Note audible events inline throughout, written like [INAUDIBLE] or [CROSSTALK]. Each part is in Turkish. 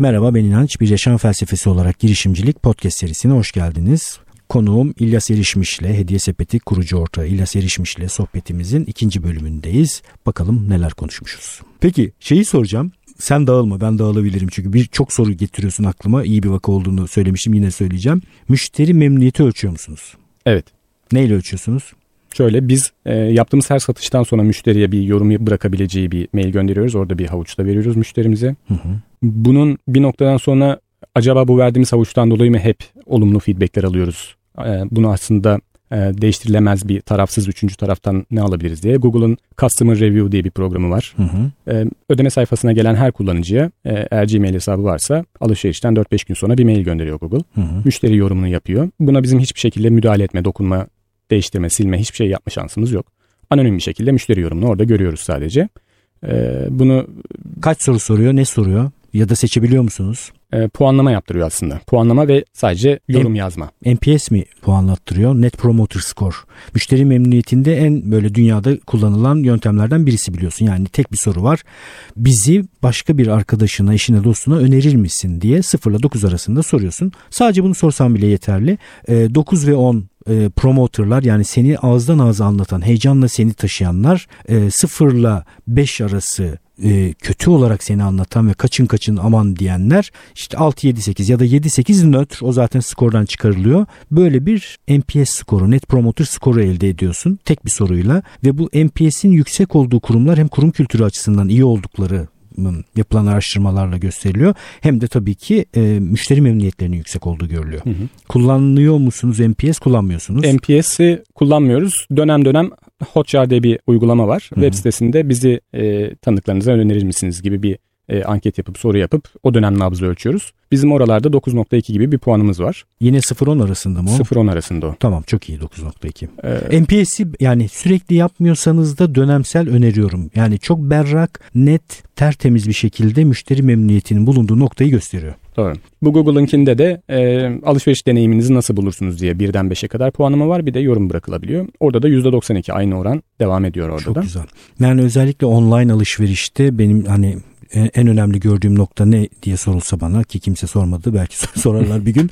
Merhaba ben İnanç. Bir yaşam felsefesi olarak girişimcilik podcast serisine hoş geldiniz. Konuğum İlyas Erişmiş'le Hediye Sepeti kurucu ortağı İlyas Erişmiş'le sohbetimizin ikinci bölümündeyiz. Bakalım neler konuşmuşuz. Peki şeyi soracağım. Sen dağılma ben dağılabilirim çünkü birçok soru getiriyorsun aklıma. İyi bir vaka olduğunu söylemiştim yine söyleyeceğim. Müşteri memnuniyeti ölçüyor musunuz? Evet. Neyle ölçüyorsunuz? Şöyle biz e, yaptığımız her satıştan sonra müşteriye bir yorum bırakabileceği bir mail gönderiyoruz. Orada bir havuçta veriyoruz müşterimize. Hı hı. Bunun bir noktadan sonra acaba bu verdiğimiz havuçtan dolayı mı hep olumlu feedbackler alıyoruz? E, bunu aslında e, değiştirilemez bir tarafsız üçüncü taraftan ne alabiliriz diye Google'ın Customer Review diye bir programı var. Hı hı. E, ödeme sayfasına gelen her kullanıcıya e, eğer Gmail hesabı varsa alışverişten 4-5 gün sonra bir mail gönderiyor Google. Hı hı. Müşteri yorumunu yapıyor. Buna bizim hiçbir şekilde müdahale etme, dokunma değiştirme, silme hiçbir şey yapma şansımız yok. Anonim bir şekilde müşteri yorumunu orada görüyoruz sadece. Ee, bunu kaç soru soruyor, ne soruyor ya da seçebiliyor musunuz? E, puanlama yaptırıyor aslında. Puanlama ve sadece yorum M- yazma. NPS mi puanlattırıyor? Net Promoter Score. Müşteri memnuniyetinde en böyle dünyada kullanılan yöntemlerden birisi biliyorsun. Yani tek bir soru var. Bizi başka bir arkadaşına, eşine, dostuna önerir misin diye 0 ile 9 arasında soruyorsun. Sadece bunu sorsan bile yeterli. E, 9 ve 10 e, promoterlar yani seni ağızdan ağza anlatan, heyecanla seni taşıyanlar e, 0 ile 5 arası e, kötü olarak seni anlatan ve kaçın kaçın aman diyenler işte 6-7-8 ya da 7-8 nötr o zaten skordan çıkarılıyor. Böyle bir NPS skoru, Net Promoter skoru elde ediyorsun tek bir soruyla ve bu NPS'in yüksek olduğu kurumlar hem kurum kültürü açısından iyi oldukları yapılan araştırmalarla gösteriliyor. Hem de tabii ki e, müşteri memnuniyetlerinin yüksek olduğu görülüyor. Hı hı. Kullanıyor musunuz NPS kullanmıyorsunuz? NPS'i kullanmıyoruz. Dönem dönem Hotjar diye bir uygulama var. Hı hı. Web sitesinde bizi e, tanıdıklarınıza önerir misiniz gibi bir e, anket yapıp soru yapıp o dönem nabzı ölçüyoruz. Bizim oralarda 9.2 gibi bir puanımız var. Yine 0-10 arasında mı o? 0-10 arasında o. Tamam çok iyi 9.2. Ee, NPS'i yani sürekli yapmıyorsanız da dönemsel öneriyorum. Yani çok berrak, net, tertemiz bir şekilde müşteri memnuniyetinin bulunduğu noktayı gösteriyor. Doğru. Bu Google'ınkinde de e, alışveriş deneyiminizi nasıl bulursunuz diye birden 5'e kadar puanlama var. Bir de yorum bırakılabiliyor. Orada da %92 aynı oran devam ediyor orada Çok da. güzel. Yani özellikle online alışverişte benim hani en önemli gördüğüm nokta ne diye sorulsa bana ki kimse sormadı belki [LAUGHS] sorarlar bir gün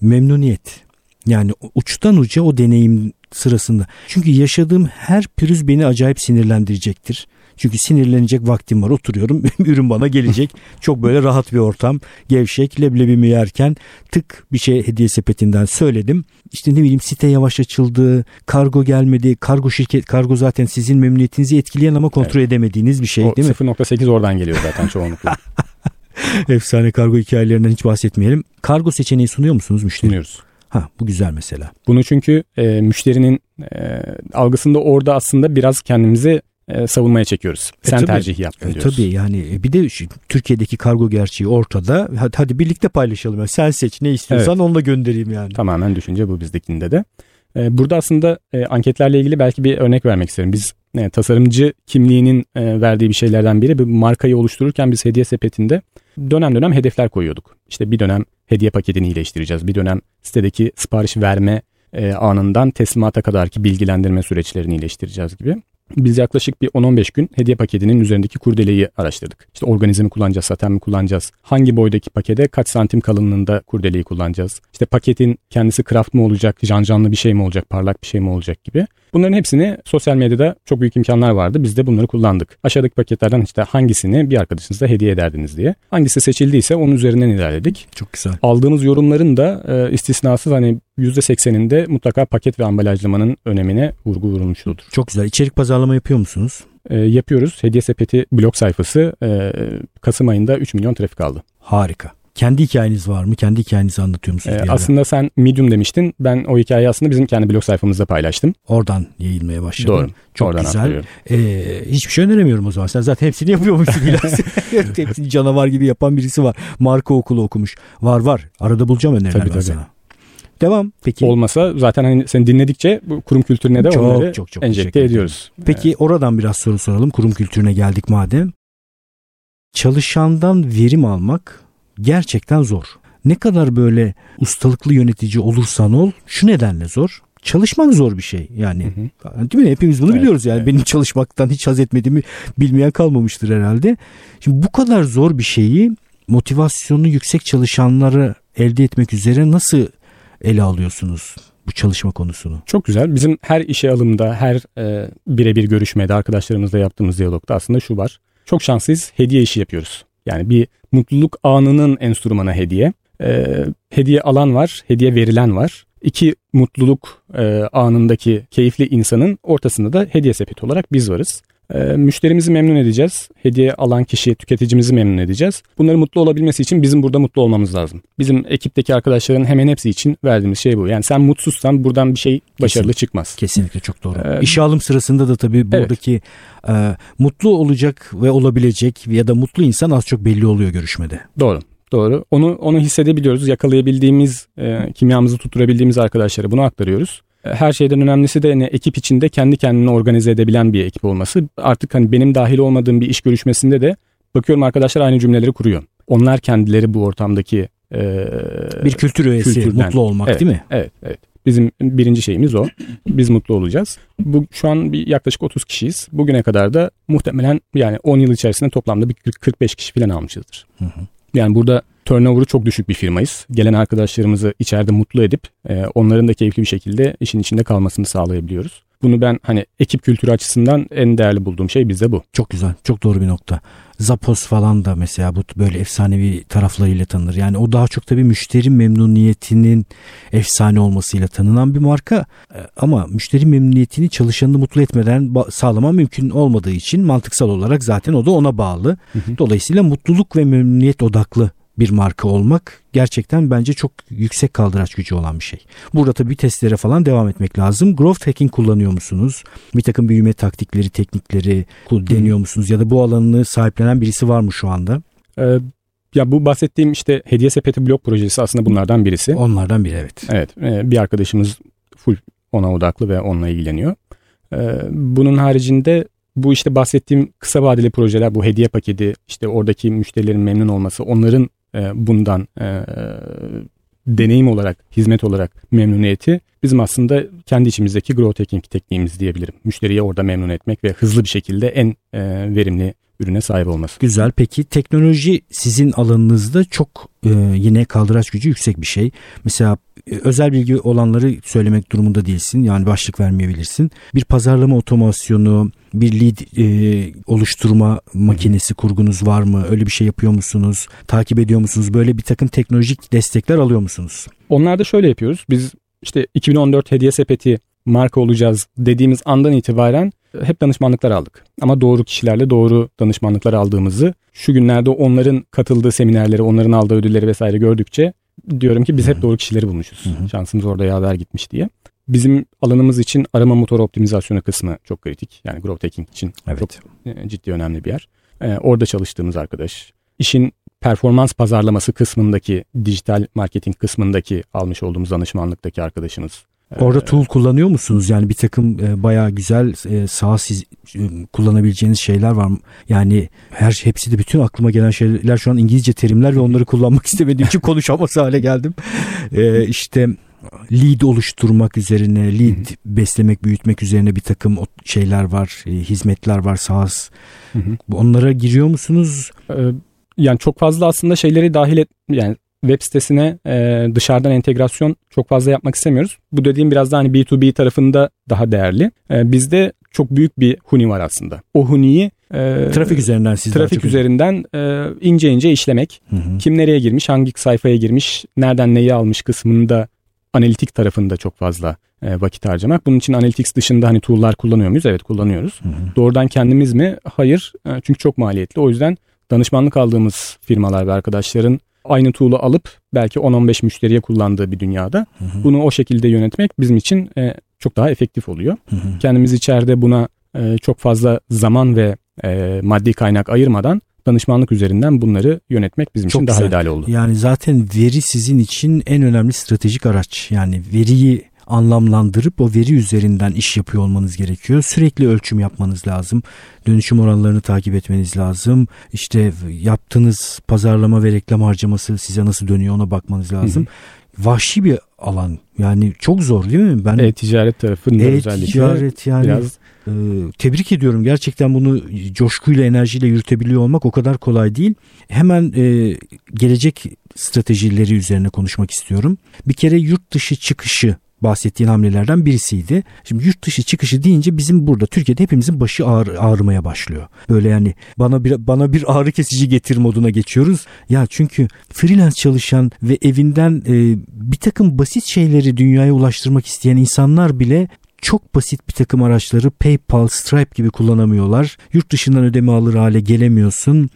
memnuniyet. Yani uçtan uca o deneyim sırasında. Çünkü yaşadığım her pürüz beni acayip sinirlendirecektir. Çünkü sinirlenecek vaktim var oturuyorum [LAUGHS] ürün bana gelecek. Çok böyle rahat bir ortam gevşek leblebimi yerken tık bir şey hediye sepetinden söyledim. İşte ne bileyim site yavaş açıldı kargo gelmedi kargo şirket kargo zaten sizin memnuniyetinizi etkileyen ama kontrol evet. edemediğiniz bir şey o değil mi? 0.8 oradan geliyor zaten çoğunlukla. [LAUGHS] Efsane kargo hikayelerinden hiç bahsetmeyelim. Kargo seçeneği sunuyor musunuz müşteri? Sunuyoruz. Ha bu güzel mesela. Bunu çünkü e, müşterinin e, algısında orada aslında biraz kendimizi e, savunmaya çekiyoruz. E, Sen tabii, tercih yaptın e, diyoruz. Tabii yani e, bir de şu, Türkiye'deki kargo gerçeği ortada. Hadi, hadi birlikte paylaşalım. Yani sen seç ne istiyorsan evet. onunla göndereyim yani. Tamamen düşünce bu bizdekinde de. E, burada aslında e, anketlerle ilgili belki bir örnek vermek isterim. Biz e, tasarımcı kimliğinin e, verdiği bir şeylerden biri bir markayı oluştururken biz hediye sepetinde dönem dönem hedefler koyuyorduk. İşte bir dönem hediye paketini iyileştireceğiz. Bir dönem sitedeki sipariş verme e, anından teslimata kadarki bilgilendirme süreçlerini iyileştireceğiz gibi. Biz yaklaşık bir 10-15 gün hediye paketinin üzerindeki kurdeleyi araştırdık. İşte organize mi kullanacağız, saten mi kullanacağız? Hangi boydaki pakete kaç santim kalınlığında kurdeleyi kullanacağız? İşte paketin kendisi craft mı olacak, can canlı bir şey mi olacak, parlak bir şey mi olacak gibi. Bunların hepsini sosyal medyada çok büyük imkanlar vardı. Biz de bunları kullandık. Aşağıdaki paketlerden işte hangisini bir arkadaşınıza hediye ederdiniz diye. Hangisi seçildiyse onun üzerinden ilerledik. Çok güzel. Aldığımız yorumların da e, istisnasız hani %80'inde mutlaka paket ve ambalajlamanın önemine vurgu vurulmuştur. Çok güzel. İçerik pazarlama yapıyor musunuz? E, yapıyoruz. Hediye Sepeti blog sayfası e, Kasım ayında 3 milyon trafik aldı. Harika. Kendi hikayeniz var mı? Kendi hikayenizi anlatıyor musunuz? Ee, aslında sen Medium demiştin. Ben o hikayeyi aslında bizim kendi blog sayfamızda paylaştım. Oradan yayılmaya başladım. Doğru. Çok Oradan güzel. Ee, hiçbir şey öneremiyorum o zaman. Sen zaten hepsini yapıyormuşsun. [LAUGHS] hepsini canavar gibi yapan birisi var. Marka okulu okumuş. Var var. Arada bulacağım öneriler tabii, tabii. sana. Devam. Peki. Olmasa zaten hani sen dinledikçe bu kurum kültürüne de çok, onları çok, çok enjekte ediyoruz. Peki evet. oradan biraz soru soralım. Kurum kültürüne geldik madem. Çalışandan verim almak gerçekten zor. Ne kadar böyle ustalıklı yönetici olursan ol şu nedenle zor. Çalışmak zor bir şey yani. Hı hı. Değil mi? Hepimiz bunu evet, biliyoruz yani. Evet. Benim çalışmaktan hiç haz etmediğimi bilmeyen kalmamıştır herhalde. Şimdi bu kadar zor bir şeyi motivasyonu yüksek çalışanları elde etmek üzere nasıl ele alıyorsunuz bu çalışma konusunu? Çok güzel. Bizim her işe alımda, her e, birebir görüşmede, arkadaşlarımızla yaptığımız diyalogda aslında şu var. Çok şanslıyız. Hediye işi yapıyoruz. Yani bir mutluluk anının enstrümanı hediye. E, hediye alan var, hediye verilen var. İki mutluluk e, anındaki keyifli insanın ortasında da hediye sepeti olarak biz varız. E, müşterimizi memnun edeceğiz. Hediye alan kişi, tüketicimizi memnun edeceğiz. Bunların mutlu olabilmesi için bizim burada mutlu olmamız lazım. Bizim ekipteki arkadaşların hemen hepsi için verdiğimiz şey bu. Yani sen mutsuzsan buradan bir şey başarılı Kesinlikle. çıkmaz. Kesinlikle çok doğru. Ee, İşe alım sırasında da tabii buradaki e, mutlu olacak ve olabilecek ya da mutlu insan az çok belli oluyor görüşmede. Doğru. Doğru. Onu onu hissedebiliyoruz. Yakalayabildiğimiz, e, kimyamızı tutturabildiğimiz arkadaşlara bunu aktarıyoruz. Her şeyden önemlisi de ne ekip içinde kendi kendini organize edebilen bir ekip olması. Artık hani benim dahil olmadığım bir iş görüşmesinde de bakıyorum arkadaşlar aynı cümleleri kuruyor. Onlar kendileri bu ortamdaki e, Bir kültür öğesi, kültürden. mutlu olmak Evet. değil mi? Evet, evet. Bizim birinci şeyimiz o. Biz mutlu olacağız. Bu şu an bir yaklaşık 30 kişiyiz. Bugüne kadar da muhtemelen yani 10 yıl içerisinde toplamda bir 40 45 kişi falan almışızdır. Hı hı. Yani burada turnover'ı çok düşük bir firmayız. Gelen arkadaşlarımızı içeride mutlu edip e, onların da keyifli bir şekilde işin içinde kalmasını sağlayabiliyoruz. Bunu ben hani ekip kültürü açısından en değerli bulduğum şey bizde bu. Çok güzel. Çok doğru bir nokta. Zappos falan da mesela bu böyle efsanevi taraflarıyla tanınır. Yani o daha çok tabii müşteri memnuniyetinin efsane olmasıyla tanınan bir marka. Ee, Ama müşteri memnuniyetini çalışanını mutlu etmeden sağlama mümkün olmadığı için mantıksal olarak zaten o da ona bağlı. Dolayısıyla mutluluk ve memnuniyet odaklı bir marka olmak gerçekten bence çok yüksek kaldıraç gücü olan bir şey. Burada tabii testlere falan devam etmek lazım. Growth hacking kullanıyor musunuz? Bir takım büyüme taktikleri, teknikleri deniyor musunuz? Ya da bu alanını sahiplenen birisi var mı şu anda? Ee, ya bu bahsettiğim işte hediye sepeti blok projesi aslında bunlardan birisi. Onlardan biri evet. Evet e, bir arkadaşımız full ona odaklı ve onunla ilgileniyor. E, Bunun haricinde bu işte bahsettiğim kısa vadeli projeler bu hediye paketi işte oradaki müşterilerin memnun olması onların e, bundan e, deneyim olarak hizmet olarak memnuniyeti bizim aslında kendi içimizdeki growth hacking tekniğimiz diyebilirim. Müşteriyi orada memnun etmek ve hızlı bir şekilde en e, verimli ürüne sahip olması. Güzel. Peki teknoloji sizin alanınızda çok e, yine kaldıraç gücü yüksek bir şey. Mesela e, özel bilgi olanları söylemek durumunda değilsin. Yani başlık vermeyebilirsin. Bir pazarlama otomasyonu, bir lead e, oluşturma makinesi kurgunuz var mı? Öyle bir şey yapıyor musunuz? Takip ediyor musunuz? Böyle bir takım teknolojik destekler alıyor musunuz? Onlar da şöyle yapıyoruz. Biz işte 2014 hediye sepeti marka olacağız dediğimiz andan itibaren hep danışmanlıklar aldık. Ama doğru kişilerle doğru danışmanlıklar aldığımızı şu günlerde onların katıldığı seminerleri, onların aldığı ödülleri vesaire gördükçe diyorum ki biz hep doğru kişileri bulmuşuz. Şansımız orada yaver gitmiş diye. Bizim alanımız için arama motoru optimizasyonu kısmı çok kritik. Yani growth hacking için Evet. çok e, ciddi önemli bir yer. E, orada çalıştığımız arkadaş. İşin performans pazarlaması kısmındaki, dijital marketing kısmındaki almış olduğumuz danışmanlıktaki arkadaşımız. Orada tool kullanıyor musunuz? Yani bir takım e, bayağı güzel e, sağ siz e, kullanabileceğiniz şeyler var mı? Yani her hepsi de bütün aklıma gelen şeyler şu an İngilizce terimler ve onları kullanmak [LAUGHS] istemediğim için konuşamaz hale geldim. E, işte lead oluşturmak üzerine, lead beslemek, büyütmek üzerine bir takım şeyler var, e, hizmetler var, hı. Onlara giriyor musunuz? Ee, yani çok fazla aslında şeyleri dahil et yani web sitesine e, dışarıdan entegrasyon çok fazla yapmak istemiyoruz. Bu dediğim biraz daha hani B2B tarafında daha değerli. E, bizde çok büyük bir huni var aslında. O huniyi e, Trafik üzerinden siz trafik üzerinden e, ince ince işlemek. Hı hı. Kim nereye girmiş, hangi sayfaya girmiş, nereden neyi almış kısmında analitik tarafında çok fazla e, vakit harcamak. Bunun için analytics dışında hani tool'lar kullanıyor muyuz? Evet kullanıyoruz. Hı hı. Doğrudan kendimiz mi? Hayır. E, Çünkü çok maliyetli. O yüzden danışmanlık aldığımız firmalar ve arkadaşların aynı tool'u alıp belki 10-15 müşteriye kullandığı bir dünyada Hı hı. bunu o şekilde yönetmek bizim için e, çok daha efektif oluyor. Hı hı. Kendimiz içeride buna e, çok fazla zaman ve e, maddi kaynak ayırmadan danışmanlık üzerinden bunları yönetmek bizim Çok için daha güzel. ideal oldu. Yani zaten veri sizin için en önemli stratejik araç. Yani veriyi anlamlandırıp o veri üzerinden iş yapıyor olmanız gerekiyor. Sürekli ölçüm yapmanız lazım. Dönüşüm oranlarını takip etmeniz lazım. İşte yaptığınız pazarlama ve reklam harcaması size nasıl dönüyor ona bakmanız lazım. Vahşi bir alan. Yani çok zor değil mi? Ben E-ticaret tarafında özellikle e-ticaret yani biraz Ee, tebrik ediyorum. Gerçekten bunu coşkuyla, enerjiyle yürütebiliyor olmak o kadar kolay değil. Hemen e, gelecek stratejileri üzerine konuşmak istiyorum. Bir kere yurt dışı çıkışı bahsettiğin hamlelerden birisiydi. Şimdi yurt dışı çıkışı deyince bizim burada Türkiye'de hepimizin başı ağır, ağrımaya başlıyor. Böyle yani bana bir bana bir ağrı kesici getir moduna geçiyoruz. Ya çünkü freelance çalışan ve evinden e, bir takım basit şeyleri dünyaya ulaştırmak isteyen insanlar bile çok basit bir takım araçları PayPal, Stripe gibi kullanamıyorlar. Yurt dışından ödeme alır hale gelemiyorsun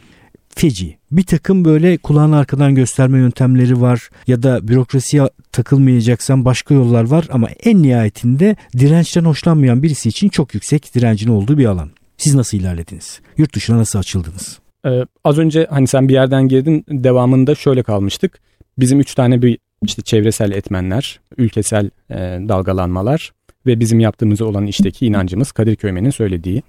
feci. Bir takım böyle kulağını arkadan gösterme yöntemleri var ya da bürokrasiye takılmayacaksan başka yollar var ama en nihayetinde dirençten hoşlanmayan birisi için çok yüksek direncin olduğu bir alan. Siz nasıl ilerlediniz? Yurt dışına nasıl açıldınız? Ee, az önce hani sen bir yerden girdin devamında şöyle kalmıştık. Bizim üç tane bir işte çevresel etmenler, ülkesel e, dalgalanmalar ve bizim yaptığımız olan işteki inancımız Kadir Köymen'in söylediği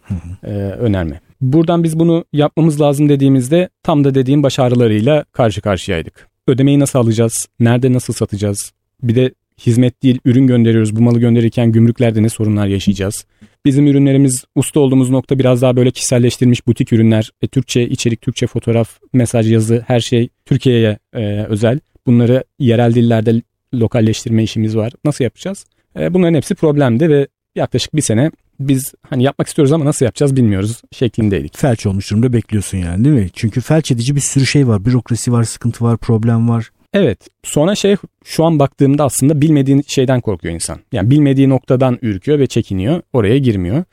e, önerme. Buradan biz bunu yapmamız lazım dediğimizde tam da dediğim baş ağrılarıyla karşı karşıyaydık. Ödemeyi nasıl alacağız? Nerede nasıl satacağız? Bir de hizmet değil ürün gönderiyoruz. Bu malı gönderirken gümrüklerde ne sorunlar yaşayacağız? Bizim ürünlerimiz usta olduğumuz nokta biraz daha böyle kişiselleştirilmiş butik ürünler. E, Türkçe içerik, Türkçe fotoğraf, mesaj yazı her şey Türkiye'ye e, özel. Bunları yerel dillerde lokalleştirme işimiz var. Nasıl yapacağız? E, bunların hepsi problemdi ve yaklaşık bir sene biz hani yapmak istiyoruz ama nasıl yapacağız bilmiyoruz şeklindeydik. Felç olmuş durumda bekliyorsun yani değil mi? Çünkü felç edici bir sürü şey var. Bürokrasi var, sıkıntı var, problem var. Evet. Sonra şey şu an baktığımda aslında bilmediğin şeyden korkuyor insan. Yani bilmediği noktadan ürküyor ve çekiniyor. Oraya girmiyor.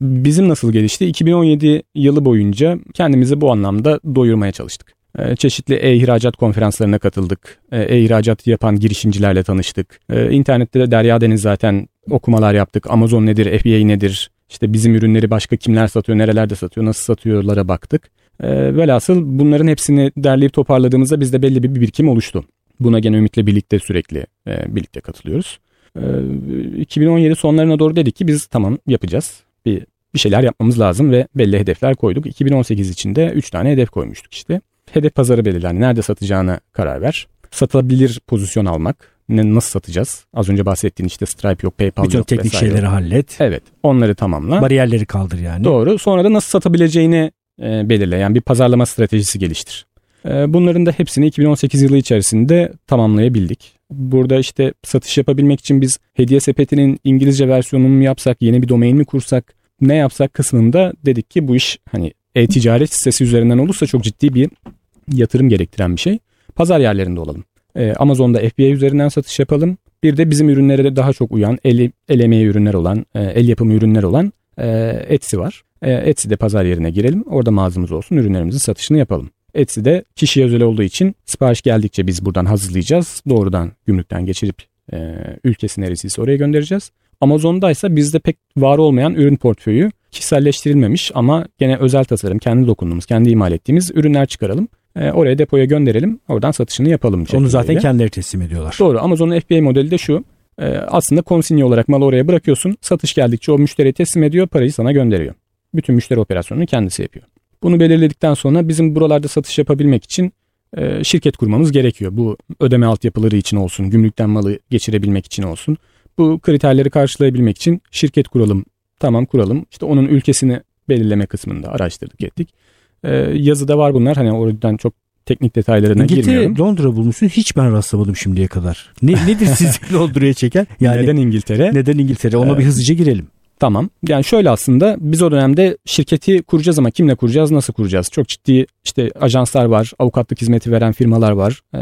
Bizim nasıl gelişti? 2017 yılı boyunca kendimizi bu anlamda doyurmaya çalıştık. Ee, çeşitli e-ihracat konferanslarına katıldık. Ee, e-ihracat yapan girişimcilerle tanıştık. Ee, internette de Derya Deniz zaten okumalar yaptık. Amazon nedir, FBA nedir? İşte bizim ürünleri başka kimler satıyor, nerelerde satıyor, nasıl satıyorlara baktık. Velhasıl bunların hepsini derleyip toparladığımızda bizde belli bir birikim oluştu. Buna gene Ümit'le birlikte sürekli e, birlikte katılıyoruz. 2017 sonlarına doğru dedik ki biz tamam yapacağız. Bir, bir şeyler yapmamız lazım ve belli hedefler koyduk. 2018 içinde 3 tane hedef koymuştuk işte hedef pazarı belirlen. Nerede satacağına karar ver. Satabilir pozisyon almak. Ne, nasıl satacağız? Az önce bahsettiğin işte Stripe yok, PayPal Bütün yok teknik vesaire şeyleri hallet. Evet. Onları tamamla. Bariyerleri kaldır yani. Doğru. Sonra da nasıl satabileceğini e, belirle. Yani bir pazarlama stratejisi geliştir. E, bunların da hepsini 2018 yılı içerisinde tamamlayabildik. Burada işte satış yapabilmek için biz hediye sepetinin İngilizce versiyonunu mu yapsak, yeni bir domain mi kursak, ne yapsak kısmında dedik ki bu iş hani e-ticaret sitesi üzerinden olursa çok ciddi bir yatırım gerektiren bir şey. Pazar yerlerinde olalım. Ee, Amazon'da FBA üzerinden satış yapalım. Bir de bizim ürünlere de daha çok uyan el, el emeği ürünler olan, e, el yapımı ürünler olan e, Etsy var. E, Etsy'de pazar yerine girelim. Orada mağazamız olsun. Ürünlerimizin satışını yapalım. Etsy'de kişiye özel olduğu için sipariş geldikçe biz buradan hazırlayacağız. Doğrudan gümrükten geçirip e, ülkesi neresiyse oraya göndereceğiz. Amazon'daysa bizde pek var olmayan ürün portföyü kişiselleştirilmemiş ama gene özel tasarım, kendi dokunduğumuz, kendi imal ettiğimiz ürünler çıkaralım. E, oraya depoya gönderelim. Oradan satışını yapalım. Onu zaten kendileri teslim ediyorlar. Doğru. Amazon'un FBA modeli de şu. E, aslında konsinye olarak malı oraya bırakıyorsun. Satış geldikçe o müşteriye teslim ediyor. Parayı sana gönderiyor. Bütün müşteri operasyonunu kendisi yapıyor. Bunu belirledikten sonra bizim buralarda satış yapabilmek için e, şirket kurmamız gerekiyor. Bu ödeme altyapıları için olsun, gümrükten malı geçirebilmek için olsun. Bu kriterleri karşılayabilmek için şirket kuralım. Tamam kuralım. İşte onun ülkesini belirleme kısmında araştırdık ettik. Ee, yazıda var bunlar. Hani oradan çok teknik detaylarına İngiltere, girmiyorum. Londra bulmuşsun. Hiç ben rastlamadım şimdiye kadar. Ne, nedir sizi [LAUGHS] Londra'ya çeken? Yani neden İngiltere? Neden İngiltere? Ona ee, bir hızlıca girelim. Tamam. Yani şöyle aslında biz o dönemde şirketi kuracağız ama kimle kuracağız, nasıl kuracağız? Çok ciddi işte ajanslar var, avukatlık hizmeti veren firmalar var. Ee,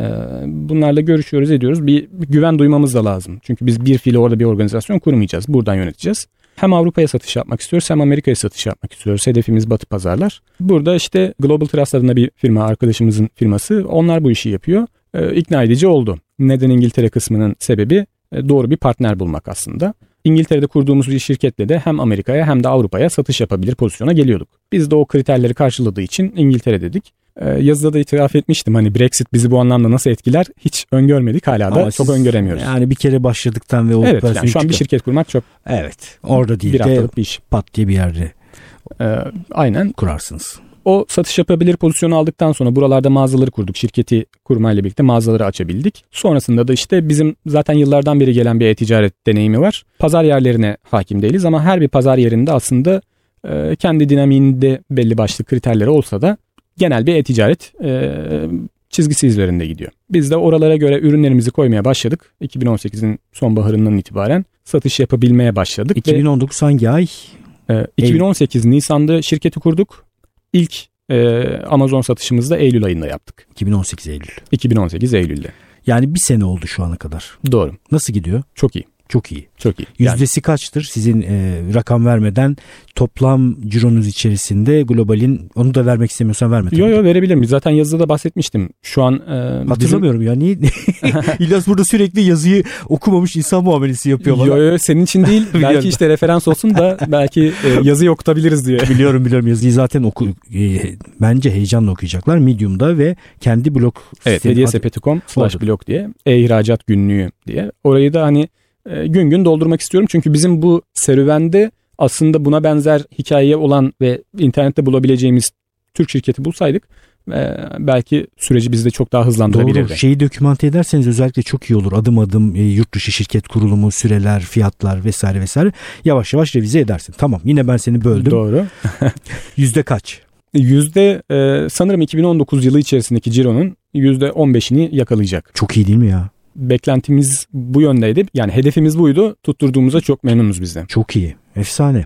bunlarla görüşüyoruz, ediyoruz. Bir, bir güven duymamız da lazım. Çünkü biz bir fiili orada bir organizasyon kurmayacağız. Buradan yöneteceğiz. Hem Avrupa'ya satış yapmak istiyoruz hem Amerika'ya satış yapmak istiyoruz. Hedefimiz batı pazarlar. Burada işte Global Trust adında bir firma arkadaşımızın firması. Onlar bu işi yapıyor. Ee, ikna edici oldu. Neden İngiltere kısmının sebebi e, doğru bir partner bulmak aslında. İngiltere'de kurduğumuz bir şirketle de hem Amerika'ya hem de Avrupa'ya satış yapabilir pozisyona geliyorduk. Biz de o kriterleri karşıladığı için İngiltere dedik. Ee, yazıda da itiraf etmiştim hani Brexit bizi bu anlamda nasıl etkiler hiç öngörmedik hala da Ama çok öngöremiyoruz. Yani bir kere başladıktan ve o Evet yani şu an bir şirket kurmak çok Evet orada değil bir de bir iş. pat diye bir yerde ee, aynen kurarsınız. o satış yapabilir pozisyonu aldıktan sonra buralarda mağazaları kurduk. Şirketi kurmayla birlikte mağazaları açabildik. Sonrasında da işte bizim zaten yıllardan beri gelen bir e-ticaret deneyimi var. Pazar yerlerine hakim değiliz ama her bir pazar yerinde aslında e, kendi dinamiğinde belli başlı kriterleri olsa da genel bir e-ticaret e, çizgisi izlerinde gidiyor. Biz de oralara göre ürünlerimizi koymaya başladık. 2018'in sonbaharından itibaren satış yapabilmeye başladık. 2019 ve, hangi ay? E, 2018 Eylül. Nisan'da şirketi kurduk. İlk e, Amazon satışımızı da Eylül ayında yaptık. 2018 Eylül. 2018 Eylül'de. Yani bir sene oldu şu ana kadar. Doğru. Nasıl gidiyor? Çok iyi. Çok iyi. Çok iyi. Yüzdesi yani. kaçtır sizin e, rakam vermeden toplam cironuz içerisinde globalin onu da vermek istemiyorsan verme. Yok yok verebilirim. Zaten yazıda da bahsetmiştim. Şu an e, Hatırlamıyorum bizim... ya. Niye? [LAUGHS] [LAUGHS] İlyas burada sürekli yazıyı okumamış insan muamelesi yapıyor bana. Yok yok senin için değil. [LAUGHS] belki işte referans olsun da belki e, yazıyı okutabiliriz diye. biliyorum biliyorum yazıyı zaten oku e, bence heyecanla okuyacaklar. Medium'da ve kendi blog Evet hediyesepeti.com slash blog diye e-ihracat günlüğü diye. Orayı da hani e, gün gün doldurmak istiyorum. Çünkü bizim bu serüvende aslında buna benzer hikayeye olan ve internette bulabileceğimiz Türk şirketi bulsaydık e, belki süreci bizde çok daha hızlandırabilirdi. Doğru. Şeyi dokümante ederseniz özellikle çok iyi olur. Adım adım e, yurt dışı şirket kurulumu, süreler, fiyatlar vesaire vesaire yavaş yavaş revize edersin. Tamam yine ben seni böldüm. Doğru. [LAUGHS] Yüzde kaç? Yüzde e, sanırım 2019 yılı içerisindeki cironun yüzde 15'ini yakalayacak. Çok iyi değil mi ya? Beklentimiz bu yöndeydi. Yani hedefimiz buydu. Tutturduğumuza çok memnunuz bizden. Çok iyi. Efsane.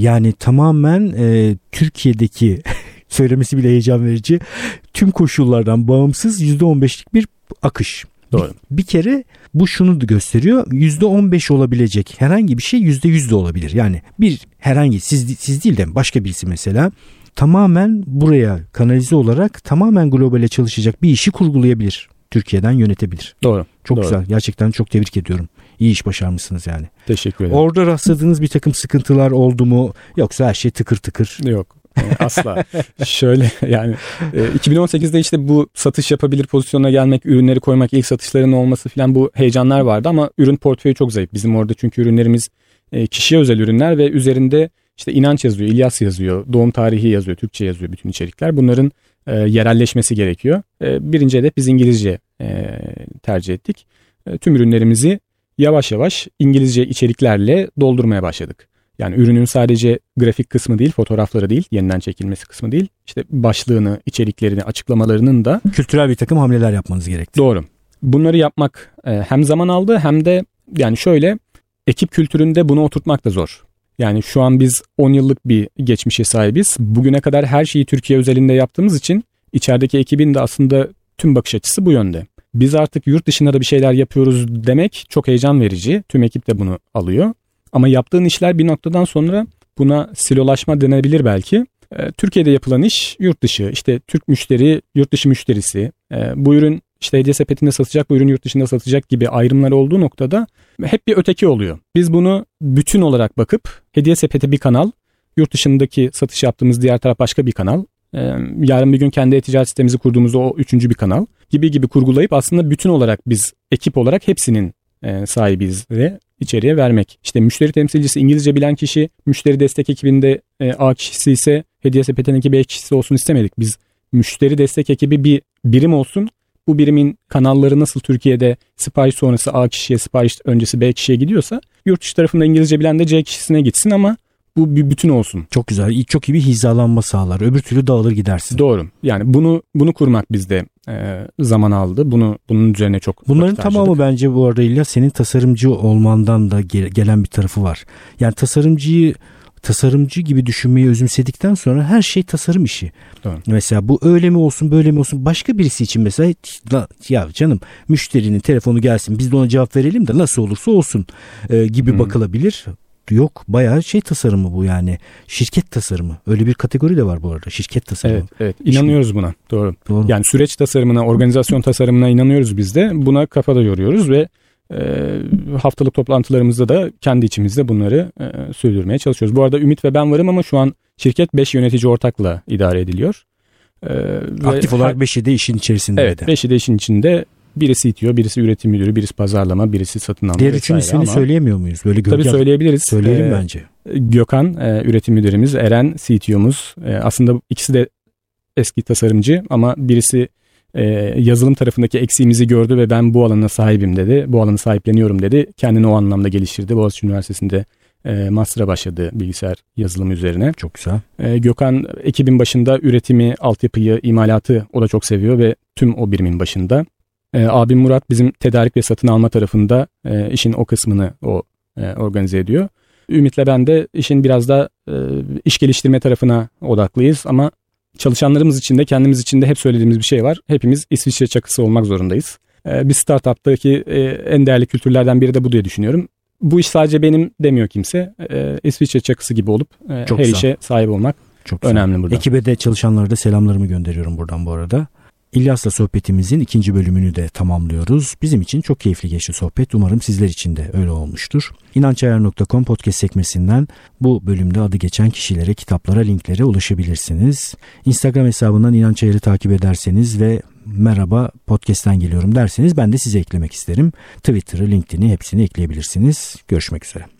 Yani tamamen e, Türkiye'deki [LAUGHS] söylemesi bile heyecan verici. Tüm koşullardan bağımsız %15'lik bir akış. Doğru. Bir, bir kere bu şunu da gösteriyor. %15 olabilecek herhangi bir şey %100 de olabilir. Yani bir herhangi siz siz değil de başka birisi mesela tamamen buraya kanalize olarak tamamen globale çalışacak bir işi kurgulayabilir. Türkiye'den yönetebilir. Doğru. Çok doğru. güzel. Gerçekten çok tebrik ediyorum. İyi iş başarmışsınız yani. Teşekkür ederim. Orada rastladığınız bir takım sıkıntılar oldu mu? Yoksa her şey tıkır tıkır. Yok. Asla. Şöyle yani 2018'de e, işte bu satış yapabilir pozisyona gelmek, ürünleri koymak, ilk satışların olması falan bu heyecanlar vardı ama ürün portföyü çok zayıf. Bizim orada çünkü ürünlerimiz e, kişiye özel ürünler ve üzerinde işte inanç yazıyor, İlyas yazıyor, doğum tarihi yazıyor, Türkçe yazıyor bütün içerikler. Bunların e, yerelleşmesi gerekiyor. E, birinci hedef biz İngilizce e, tercih ettik. E, tüm ürünlerimizi yavaş yavaş İngilizce içeriklerle doldurmaya başladık. Yani ürünün sadece grafik kısmı değil, fotoğrafları değil, yeniden çekilmesi kısmı değil. İşte başlığını, içeriklerini, açıklamalarının da kültürel bir takım hamleler yapmanız gerekti. Doğru. Bunları yapmak e, hem zaman aldı hem de yani şöyle ekip kültüründe bunu oturtmak da zor. Yani şu an biz 10 yıllık bir geçmişe sahibiz. Bugüne kadar her şeyi Türkiye özelinde yaptığımız için içerideki ekibin de aslında tüm bakış açısı bu yönde. Biz artık yurt dışında da bir şeyler yapıyoruz demek çok heyecan verici. Tüm ekip de bunu alıyor. Ama yaptığın işler bir noktadan sonra buna silolaşma denebilir belki. Ee, Türkiye'de yapılan iş yurt dışı. İşte Türk müşteri, yurt dışı müşterisi. Ee, bu ürün işte hediye sepetinde satacak, bu ürün yurt dışında satacak gibi ayrımlar olduğu noktada hep bir öteki oluyor. Biz bunu bütün olarak bakıp hediye sepeti bir kanal, yurt dışındaki satış yaptığımız diğer taraf başka bir kanal. Yarın bir gün kendi e-ticaret sistemimizi kurduğumuzda o üçüncü bir kanal gibi gibi kurgulayıp aslında bütün olarak biz ekip olarak hepsinin sahibiyiz ve içeriye vermek. İşte müşteri temsilcisi İngilizce bilen kişi müşteri destek ekibinde A kişisi ise hediye sepetindeki B kişisi olsun istemedik. Biz müşteri destek ekibi bir birim olsun bu birimin kanalları nasıl Türkiye'de sipariş sonrası A kişiye sipariş öncesi B kişiye gidiyorsa yurt dışı tarafında İngilizce bilen de C kişisine gitsin ama bu bir bütün olsun. Çok güzel. Çok iyi bir hizalanma sağlar. Öbür türlü dağılır gidersin. Doğru. Yani bunu bunu kurmak bizde e, zaman aldı. Bunu bunun üzerine çok Bunların tamamı bence bu arada İlya senin tasarımcı olmandan da gelen bir tarafı var. Yani tasarımcıyı tasarımcı gibi düşünmeyi özümsedikten sonra her şey tasarım işi. Doğru. Mesela bu öyle mi olsun böyle mi olsun başka birisi için mesela ya canım müşterinin telefonu gelsin biz de ona cevap verelim de nasıl olursa olsun e, gibi hmm. bakılabilir. Yok bayağı şey tasarımı bu yani şirket tasarımı öyle bir kategori de var bu arada şirket tasarımı. Evet, evet. inanıyoruz buna doğru. doğru. Yani süreç tasarımına organizasyon tasarımına inanıyoruz biz de buna kafada yoruyoruz ve e, haftalık toplantılarımızda da kendi içimizde bunları e, sürdürmeye çalışıyoruz. Bu arada Ümit ve ben varım ama şu an şirket 5 yönetici ortakla idare ediliyor. E, Aktif olarak 5'i de işin içerisinde. Evet 5'i de işin içinde. Birisi itiyor, birisi üretim müdürü, birisi pazarlama, birisi satın alma Diğer üçün ismini ama, söyleyemiyor muyuz? Böyle Tabii söyleyebiliriz. Söyleyelim ee, bence. Gökhan e, üretim müdürümüz, Eren CTO'muz. E, aslında ikisi de eski tasarımcı ama birisi e, yazılım tarafındaki eksiğimizi gördü ve ben bu alana sahibim dedi. Bu alanı sahipleniyorum dedi. Kendini o anlamda geliştirdi. Boğaziçi Üniversitesi'nde e, master'a başladı bilgisayar yazılımı üzerine. Çok güzel. E, Gökhan ekibin başında üretimi, altyapıyı, imalatı o da çok seviyor ve tüm o birimin başında. E, abim Murat bizim tedarik ve satın alma tarafında e, işin o kısmını o e, organize ediyor. Ümit'le ben de işin biraz da e, iş geliştirme tarafına odaklıyız ama çalışanlarımız için de kendimiz için de hep söylediğimiz bir şey var. Hepimiz İsviçre çakısı olmak zorundayız. E, bir startuptaki e, en değerli kültürlerden biri de bu diye düşünüyorum. Bu iş sadece benim demiyor kimse. E, İsviçre çakısı gibi olup e, Çok her güzel. işe sahip olmak Çok önemli burada. Ekibe de çalışanlara da selamlarımı gönderiyorum buradan bu arada. İlyas'la sohbetimizin ikinci bölümünü de tamamlıyoruz. Bizim için çok keyifli geçti sohbet. Umarım sizler için de öyle olmuştur. İnançayar.com podcast sekmesinden bu bölümde adı geçen kişilere, kitaplara, linklere ulaşabilirsiniz. Instagram hesabından İnanç Ayar'ı takip ederseniz ve merhaba podcast'ten geliyorum derseniz ben de size eklemek isterim. Twitter'ı, LinkedIn'i hepsini ekleyebilirsiniz. Görüşmek üzere.